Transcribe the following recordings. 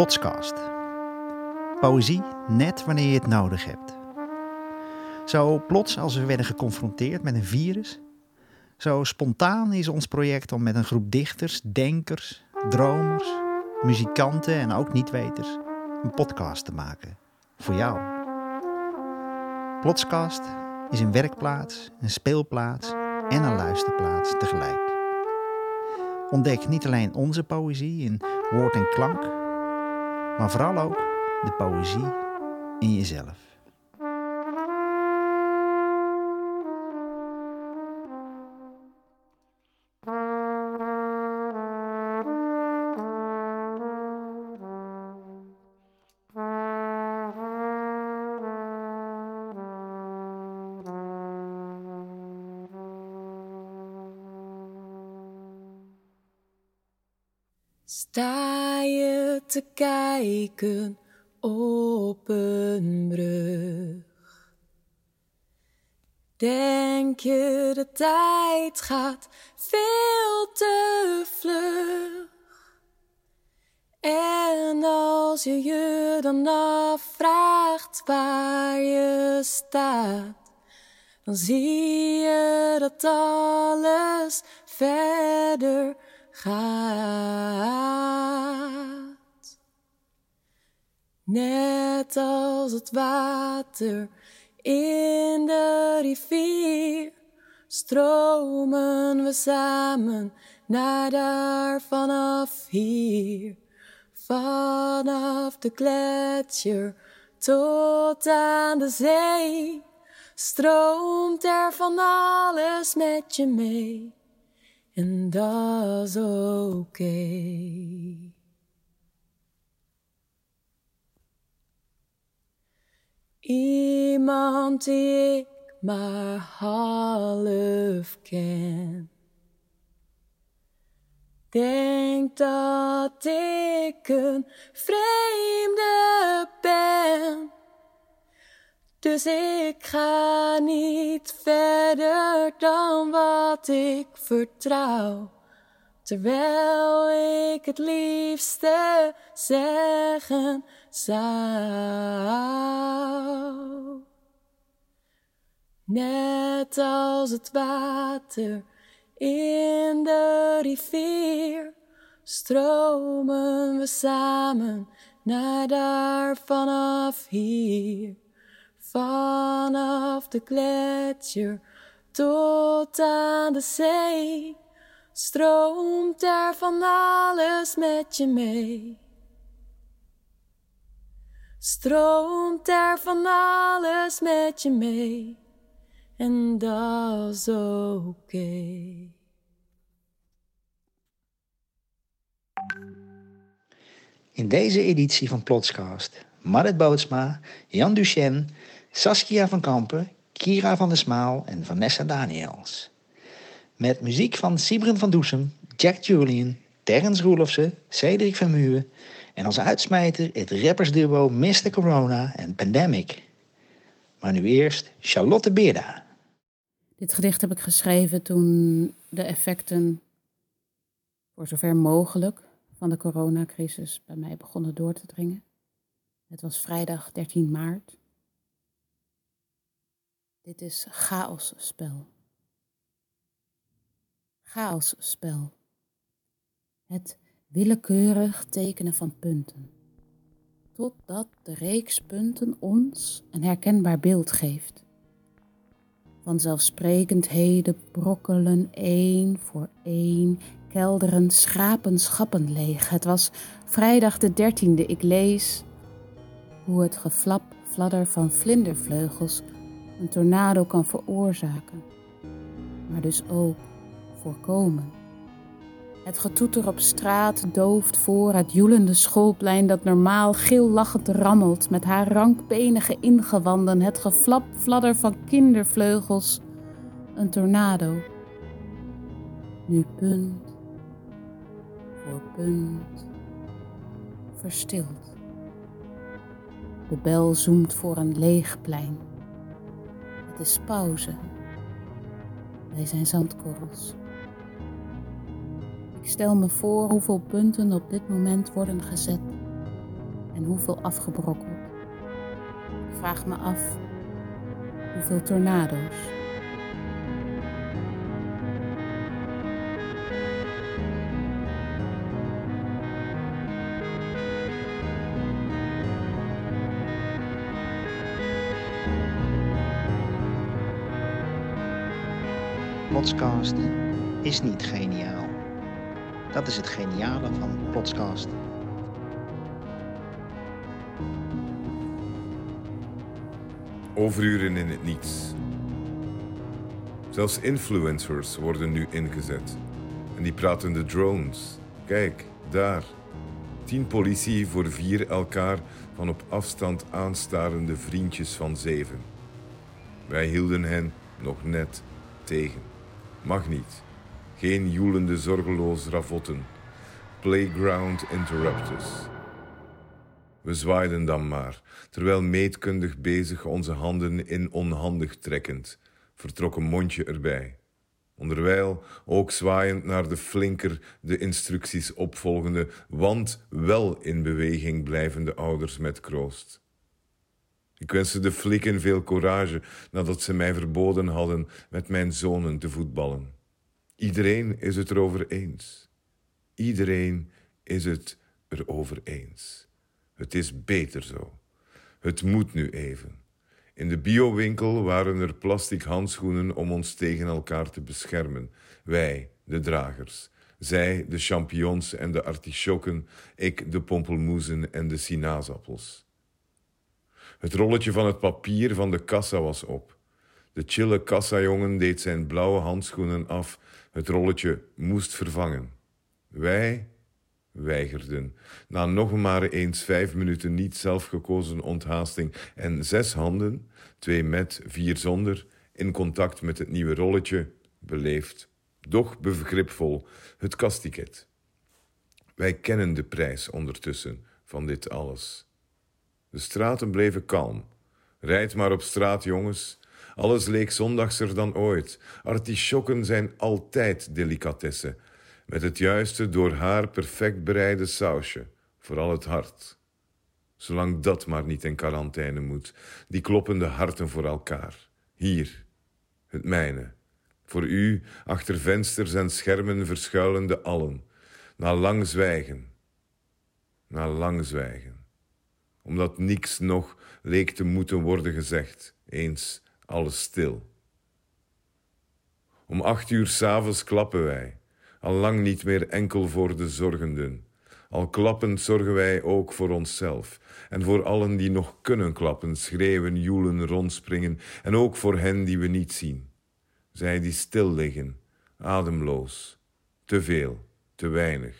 Plotscast. Poëzie net wanneer je het nodig hebt. Zo plots als we werden geconfronteerd met een virus. Zo spontaan is ons project om met een groep dichters, denkers, dromers, muzikanten en ook niet-weters een podcast te maken. Voor jou. Plotscast is een werkplaats, een speelplaats en een luisterplaats tegelijk. Ontdek niet alleen onze poëzie in woord en klank, maar vooral ook de poëzie in jezelf. Sta je te kijken op een brug? Denk je de tijd gaat veel te vlug? En als je je dan afvraagt waar je staat, dan zie je dat alles verder gaat. Net als het water in de rivier stromen we samen naar daar vanaf hier. Vanaf de gletsjer tot aan de zee stroomt er van alles met je mee. En dat is oké. Iemand die ik maar half ken. Denk dat ik een vreemde ben. Dus ik ga niet verder dan wat ik vertrouw. Terwijl ik het liefste zeggen zou. Net als het water in de rivier stromen we samen naar daar vanaf hier. Vanaf de gletsjer tot aan de zee stroomt er van alles met je mee. Stroomt er van alles met je mee. En dat is oké. In deze editie van Plotscast Marit Bootsma, Jan Duchenne, Saskia van Kampen, Kira van der Smaal en Vanessa Daniels. Met muziek van Sibren van Doesem, Jack Julian, Terrence Roelofsen, Cedric van Muren en als uitsmijter het rappersduo Mr. Corona en Pandemic. Maar nu eerst Charlotte Beerda. Dit gedicht heb ik geschreven toen de effecten, voor zover mogelijk, van de coronacrisis bij mij begonnen door te dringen. Het was vrijdag 13 maart. Dit is chaosspel. Chaosspel. Het willekeurig tekenen van punten. Totdat de reeks punten ons een herkenbaar beeld geeft. Vanzelfsprekendheden brokkelen één voor één, kelderen schrapen schappen leeg. Het was vrijdag de dertiende. Ik lees hoe het geflap, fladder van vlindervleugels een tornado kan veroorzaken, maar dus ook voorkomen. Het getoeter op straat dooft voor het joelende schoolplein dat normaal gil lachend rammelt met haar rankbenige ingewanden, het fladder van kindervleugels, een tornado. Nu punt voor punt verstild. De bel zoemt voor een leeg plein. Het is pauze. Wij zijn zandkorrels. Ik stel me voor hoeveel punten op dit moment worden gezet. en hoeveel afgebrokkeld. Ik vraag me af hoeveel tornado's. Plotscasten is niet geniaal. Dat is het geniale van Plotscast. Overuren in het niets. Zelfs influencers worden nu ingezet. En die praten de drones. Kijk, daar. Tien politie voor vier elkaar van op afstand aanstarende vriendjes van zeven. Wij hielden hen nog net tegen. Mag niet. Geen joelende zorgeloos ravotten. Playground interruptus. We zwaaiden dan maar, terwijl meetkundig bezig onze handen in onhandig trekkend, vertrokken mondje erbij. Onderwijl ook zwaaiend naar de flinker de instructies opvolgende, want wel in beweging blijvende ouders met kroost. Ik wenste de flikken veel courage nadat ze mij verboden hadden met mijn zonen te voetballen. Iedereen is het erover eens. Iedereen is het erover eens. Het is beter zo. Het moet nu even. In de biowinkel waren er plastic handschoenen om ons tegen elkaar te beschermen. Wij, de dragers. Zij, de champignons en de artichokken. Ik, de pompelmoezen en de sinaasappels. Het rolletje van het papier van de kassa was op. De chille kassajongen deed zijn blauwe handschoenen af. Het rolletje moest vervangen. Wij weigerden. Na nog maar eens vijf minuten niet zelfgekozen onthaasting en zes handen, twee met, vier zonder, in contact met het nieuwe rolletje, beleefd, doch begripvol, het kasttiket. Wij kennen de prijs ondertussen van dit alles. De straten bleven kalm. Rijd maar op straat, jongens. Alles leek zondagser dan ooit. Artisjokken zijn altijd delicatessen. Met het juiste, door haar perfect bereide sausje. Vooral het hart. Zolang dat maar niet in quarantaine moet. Die kloppende harten voor elkaar. Hier, het mijne. Voor u, achter vensters en schermen verschuilende allen. Na lang zwijgen. Na lang zwijgen omdat niks nog leek te moeten worden gezegd, eens alles stil. Om acht uur s'avonds klappen wij, al lang niet meer enkel voor de zorgenden. Al klappend zorgen wij ook voor onszelf en voor allen die nog kunnen klappen, schreeuwen, joelen, rondspringen en ook voor hen die we niet zien. Zij die stil liggen, ademloos, te veel, te weinig.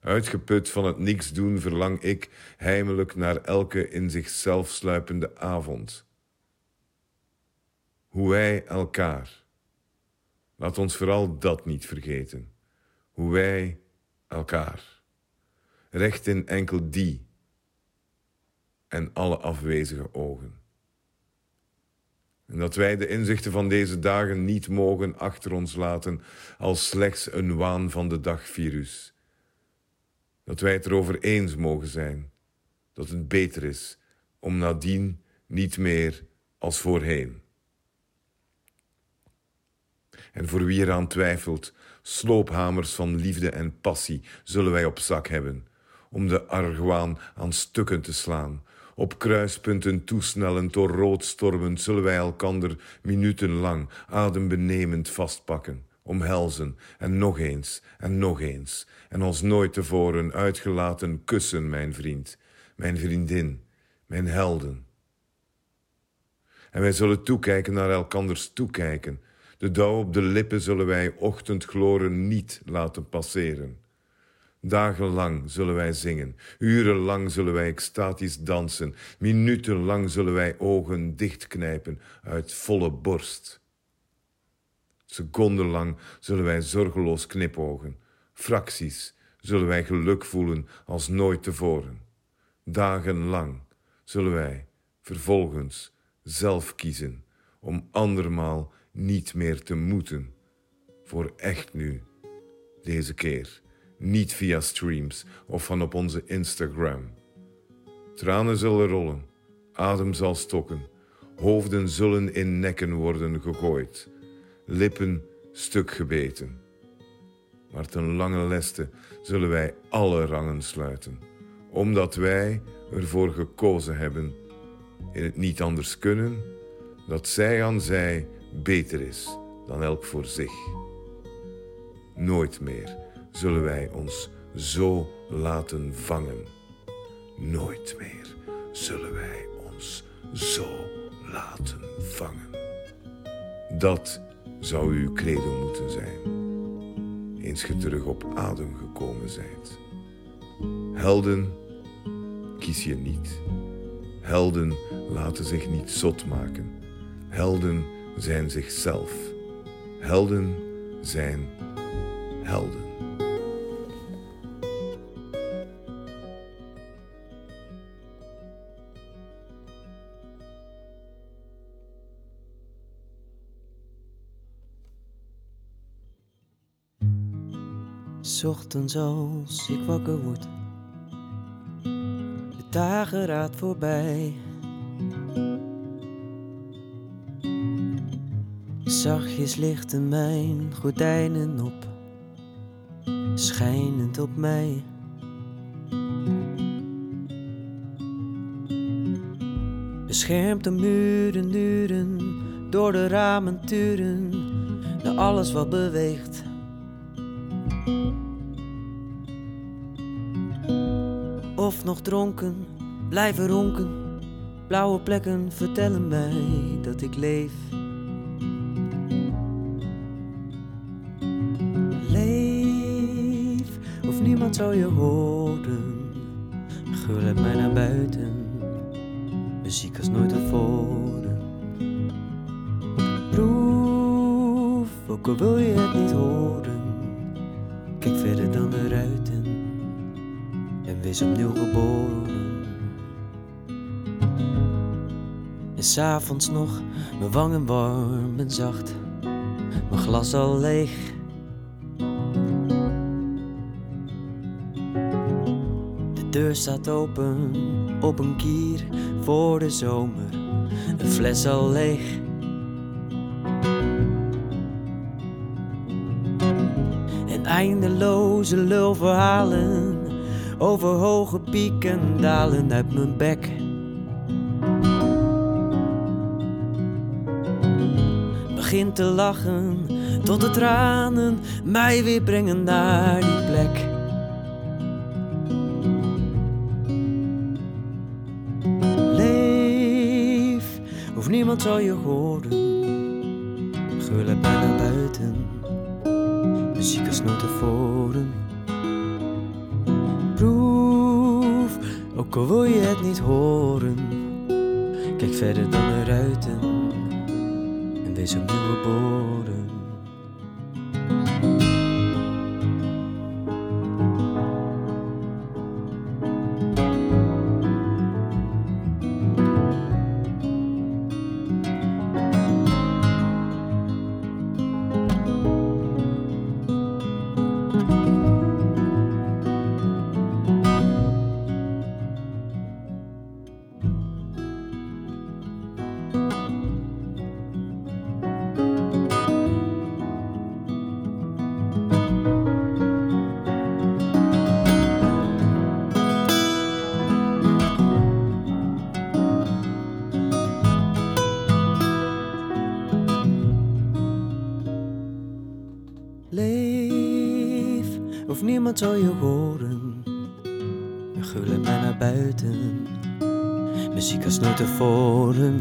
Uitgeput van het niks doen verlang ik heimelijk naar elke in zichzelf sluipende avond. Hoe wij elkaar. Laat ons vooral dat niet vergeten. Hoe wij elkaar. Recht in enkel die en alle afwezige ogen. En dat wij de inzichten van deze dagen niet mogen achter ons laten als slechts een waan van de dagvirus dat wij het erover eens mogen zijn dat het beter is om nadien niet meer als voorheen. En voor wie eraan twijfelt, sloophamers van liefde en passie zullen wij op zak hebben, om de argwaan aan stukken te slaan. Op kruispunten toesnellend door rood stormend zullen wij elkander minutenlang adembenemend vastpakken omhelzen en nog eens en nog eens en ons nooit tevoren uitgelaten kussen, mijn vriend, mijn vriendin, mijn helden. En wij zullen toekijken naar elkanders toekijken. De dauw op de lippen zullen wij ochtendgloren niet laten passeren. Dagenlang zullen wij zingen, urenlang zullen wij extatisch dansen, minutenlang zullen wij ogen dichtknijpen uit volle borst. Secondenlang zullen wij zorgeloos knipogen. Fracties zullen wij geluk voelen als nooit tevoren. Dagenlang zullen wij vervolgens zelf kiezen om andermaal niet meer te moeten. Voor echt nu, deze keer, niet via streams of van op onze Instagram. Tranen zullen rollen, adem zal stokken, hoofden zullen in nekken worden gegooid, lippen stuk gebeten. Maar ten lange leste zullen wij alle rangen sluiten, omdat wij ervoor gekozen hebben in het niet anders kunnen dat zij aan zij beter is dan elk voor zich. Nooit meer zullen wij ons zo laten vangen. Nooit meer zullen wij ons zo laten vangen. Dat zou uw credo moeten zijn, eens ge terug op adem gekomen zijt. Helden kies je niet. Helden laten zich niet zot maken. Helden zijn zichzelf. Helden zijn helden. Ochtends als ik wakker word, de dagen raad voorbij. Zachtjes lichten mijn gordijnen op, schijnend op mij. Beschermd door muren, duren, door de ramen turen, naar alles wat beweegt. Of nog dronken, blijven ronken, blauwe plekken vertellen mij dat ik. Leef, zou je horen. Gul het mij naar buiten, muziek als nooit tevoren. Proef, ook al wil je het niet horen. Kijk verder dan de ruiten en wees opnieuw geboren. En s'avonds nog, mijn wangen warm en zacht, mijn glas al leeg. De deur staat open op een kier voor de zomer, een fles al leeg. En eindeloze lulverhalen over hoge pieken dalen uit mijn bek. Begin te lachen tot de tranen mij weer brengen naar die plek. Niemand zal je horen. Mij naar buiten, muziek als nooit tevoren. Proef, ook al wil je het niet horen. Kijk verder dan de ruiten en wees opnieuw geboren. Niemand zal je horen. En gul het mij naar buiten, muziek als nooit tevoren.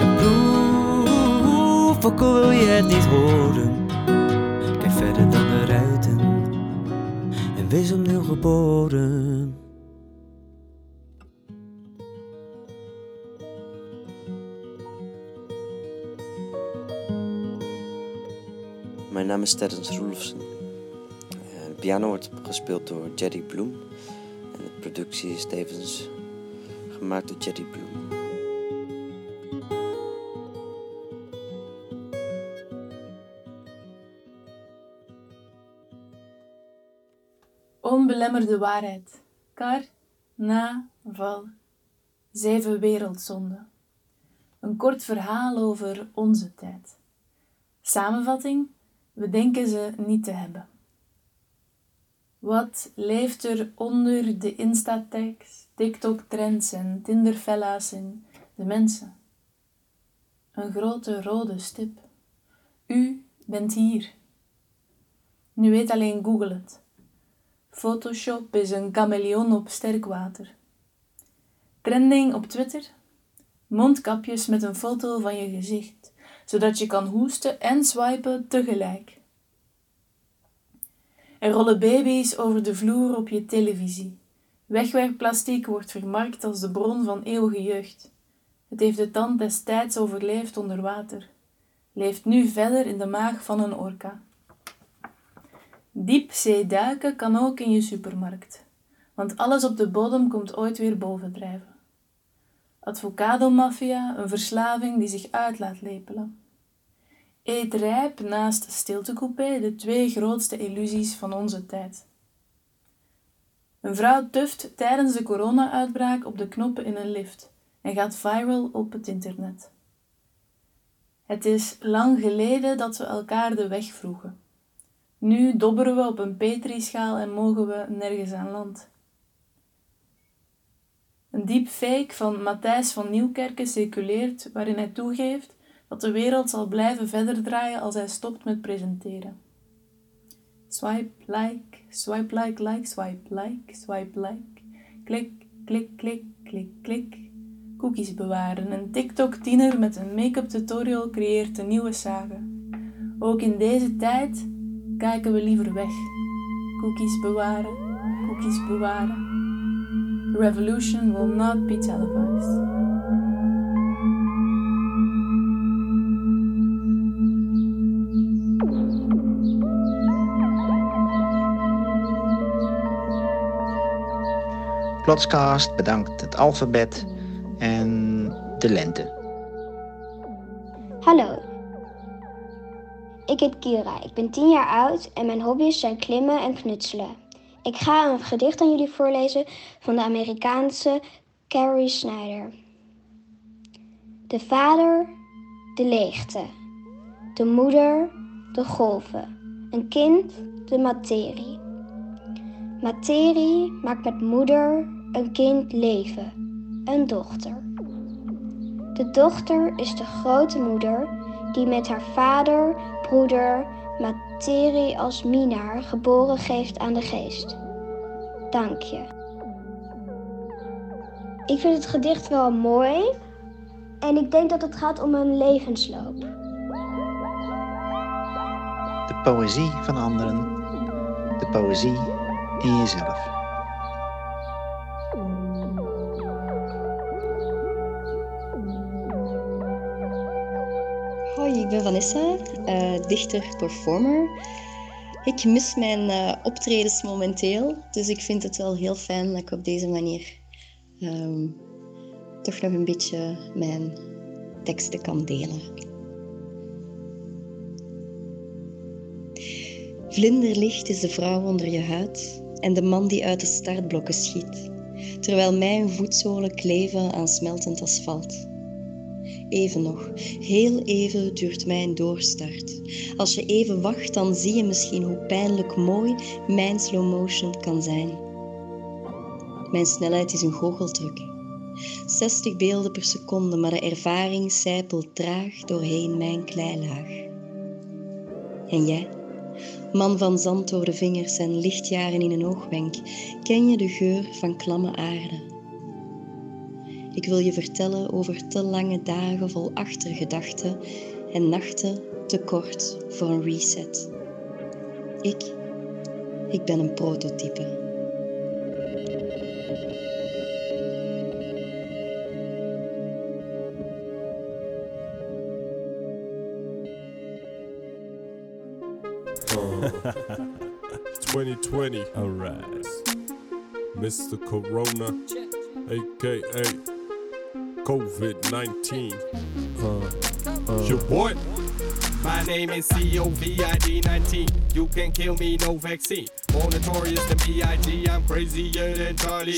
En proef, wil je het niet horen. Kijk verder dan de ruiten en wees opnieuw geboren. Mijn naam is Terrence Roelofsen. Piano wordt gespeeld door Jerry Bloem. En de productie is tevens gemaakt door Jerry Bloem. onbelemmerde waarheid. Carnaval. Zeven wereldzonden. Een kort verhaal over onze tijd. Samenvatting: we denken ze niet te hebben. Wat leeft er onder de Insta-tags, TikTok-trends en Tinder-fella's in de mensen? Een grote rode stip. U bent hier. Nu weet alleen Google het. Photoshop is een chameleon op sterk water. Trending op Twitter? Mondkapjes met een foto van je gezicht, zodat je kan hoesten en swipen tegelijk. Er rollen baby's over de vloer op je televisie. Wegwerpplastic wordt vermarkt als de bron van eeuwige jeugd. Het heeft de tand des tijds overleefd onder water. Leeft nu verder in de maag van een orka. Diepzee duiken kan ook in je supermarkt, want alles op de bodem komt ooit weer bovendrijven. Advocado-maffia, een verslaving die zich uit laat lepelen. Eet rijp naast stiltecoupé, de twee grootste illusies van onze tijd. Een vrouw tuft tijdens de corona-uitbraak op de knoppen in een lift en gaat viral op het internet. Het is lang geleden dat we elkaar de weg vroegen. Nu dobberen we op een petrischaal en mogen we nergens aan land. Een deepfake van Matthijs van Nieuwkerken circuleert waarin hij toegeeft dat de wereld zal blijven verder draaien als hij stopt met presenteren. Swipe like, swipe like, like, swipe like, swipe like. Klik, klik, klik, klik, klik. Cookies bewaren. Een TikTok-tiener met een make-up tutorial creëert een nieuwe sage. Ook in deze tijd kijken we liever weg. Cookies bewaren, cookies bewaren. The revolution will not be televised. Plotscast bedankt het alfabet en de lente. Hallo. Ik heet Kira, ik ben 10 jaar oud en mijn hobby's zijn klimmen en knutselen. Ik ga een gedicht aan jullie voorlezen van de Amerikaanse Carrie Snyder. De vader, de leegte. De moeder, de golven. Een kind, de materie. Materie maakt met moeder een kind leven, een dochter. De dochter is de grote moeder die met haar vader, broeder, materie als minaar geboren geeft aan de geest. Dank je. Ik vind het gedicht wel mooi en ik denk dat het gaat om een levensloop. De poëzie van anderen, de poëzie in jezelf. Hoi, ik ben Vanessa, uh, dichter-performer. Ik mis mijn uh, optredens momenteel, dus ik vind het wel heel fijn dat ik op deze manier um, toch nog een beetje mijn teksten kan delen. Vlinderlicht is de vrouw onder je huid en de man die uit de startblokken schiet, terwijl mijn voetzolen kleven aan smeltend asfalt. Even nog, heel even duurt mijn doorstart. Als je even wacht, dan zie je misschien hoe pijnlijk mooi mijn slow motion kan zijn. Mijn snelheid is een goocheltruc. 60 beelden per seconde, maar de ervaring sijpelt traag doorheen mijn kleilaag. En jij? Man van zand door de vingers en lichtjaren in een oogwenk, ken je de geur van klamme aarde? Ik wil je vertellen over te lange dagen vol achtergedachten en nachten te kort voor een reset. Ik, ik ben een prototype. ...2020. Alright. Mr. Corona, aka COVID 19. Uh, uh. Your boy. My name is COVID 19. You can kill me, no vaccine. More notorious than B.I.G. I'm crazier than Charlie.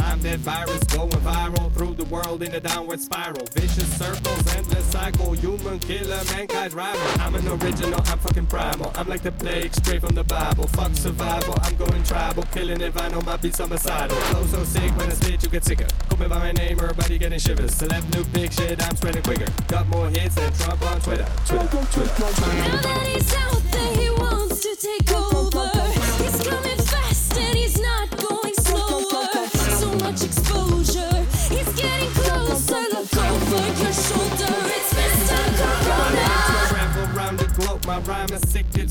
I'm that virus going viral through the world in a downward spiral. Vicious circles, endless cycle. Human killer, mankind's rival. I'm an original, I'm fucking primal. I'm like the plague, straight from the Bible. Fuck survival, I'm going tribal. Killing if I know my beats homicidal. Flow so sick when I spit, you get sicker. Call me by my name, everybody getting shivers. Celeb new big shit, I'm spreading quicker. Got more hits than Trump on Twitter. Twitter, Twitter, Twitter. Now that he's out there, he wants to take over. Rhyme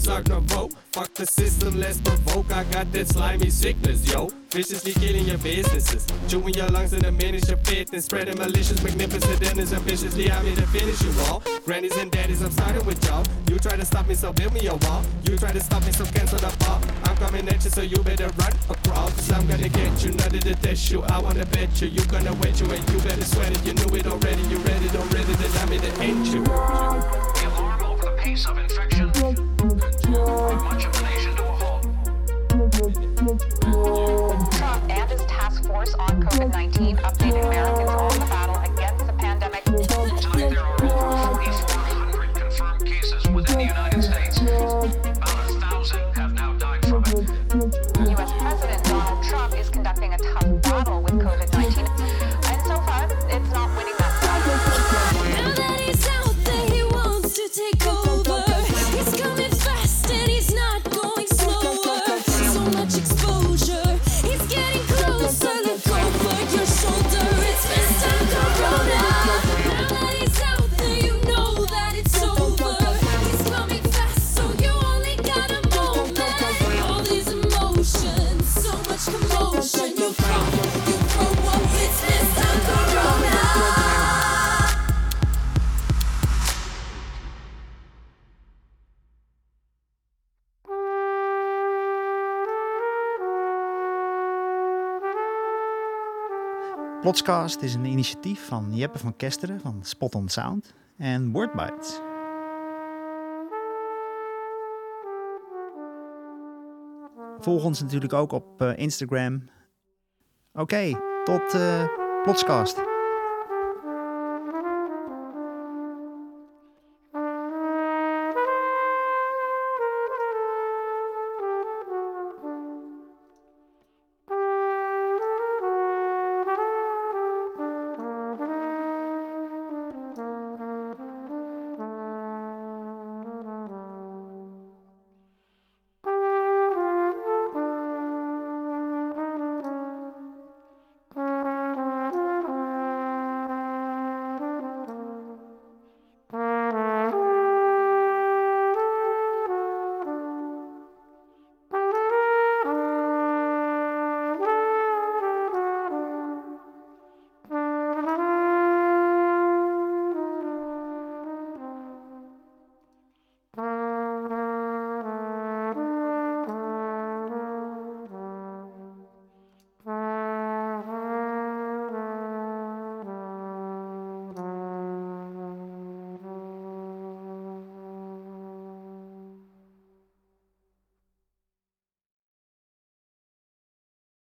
it's hard to vote. Fuck the system, let's provoke. I got that slimy sickness, yo. Viciously killing your businesses, chewing your lungs in a miniature fit, and spreading malicious, magnificent, and as ambitiously I'm here to finish you all. Grannies and daddies, I'm starting with y'all. You try to stop me, so build me a wall. You try to stop me, so cancel the ball. I'm coming at you, so you better run or crawl. Cause I'm gonna get you, nothing to test you. I wanna bet you, you gonna wet you, and you better sweat it. You knew it already, you read it already, then I'm here to end you. The alarm over the pace of infection Plotscast is een initiatief van Jeppe van Kesteren van Spot on Sound en Wordbites. Volg ons natuurlijk ook op eh, Instagram. Oké, tot eh Plotscast.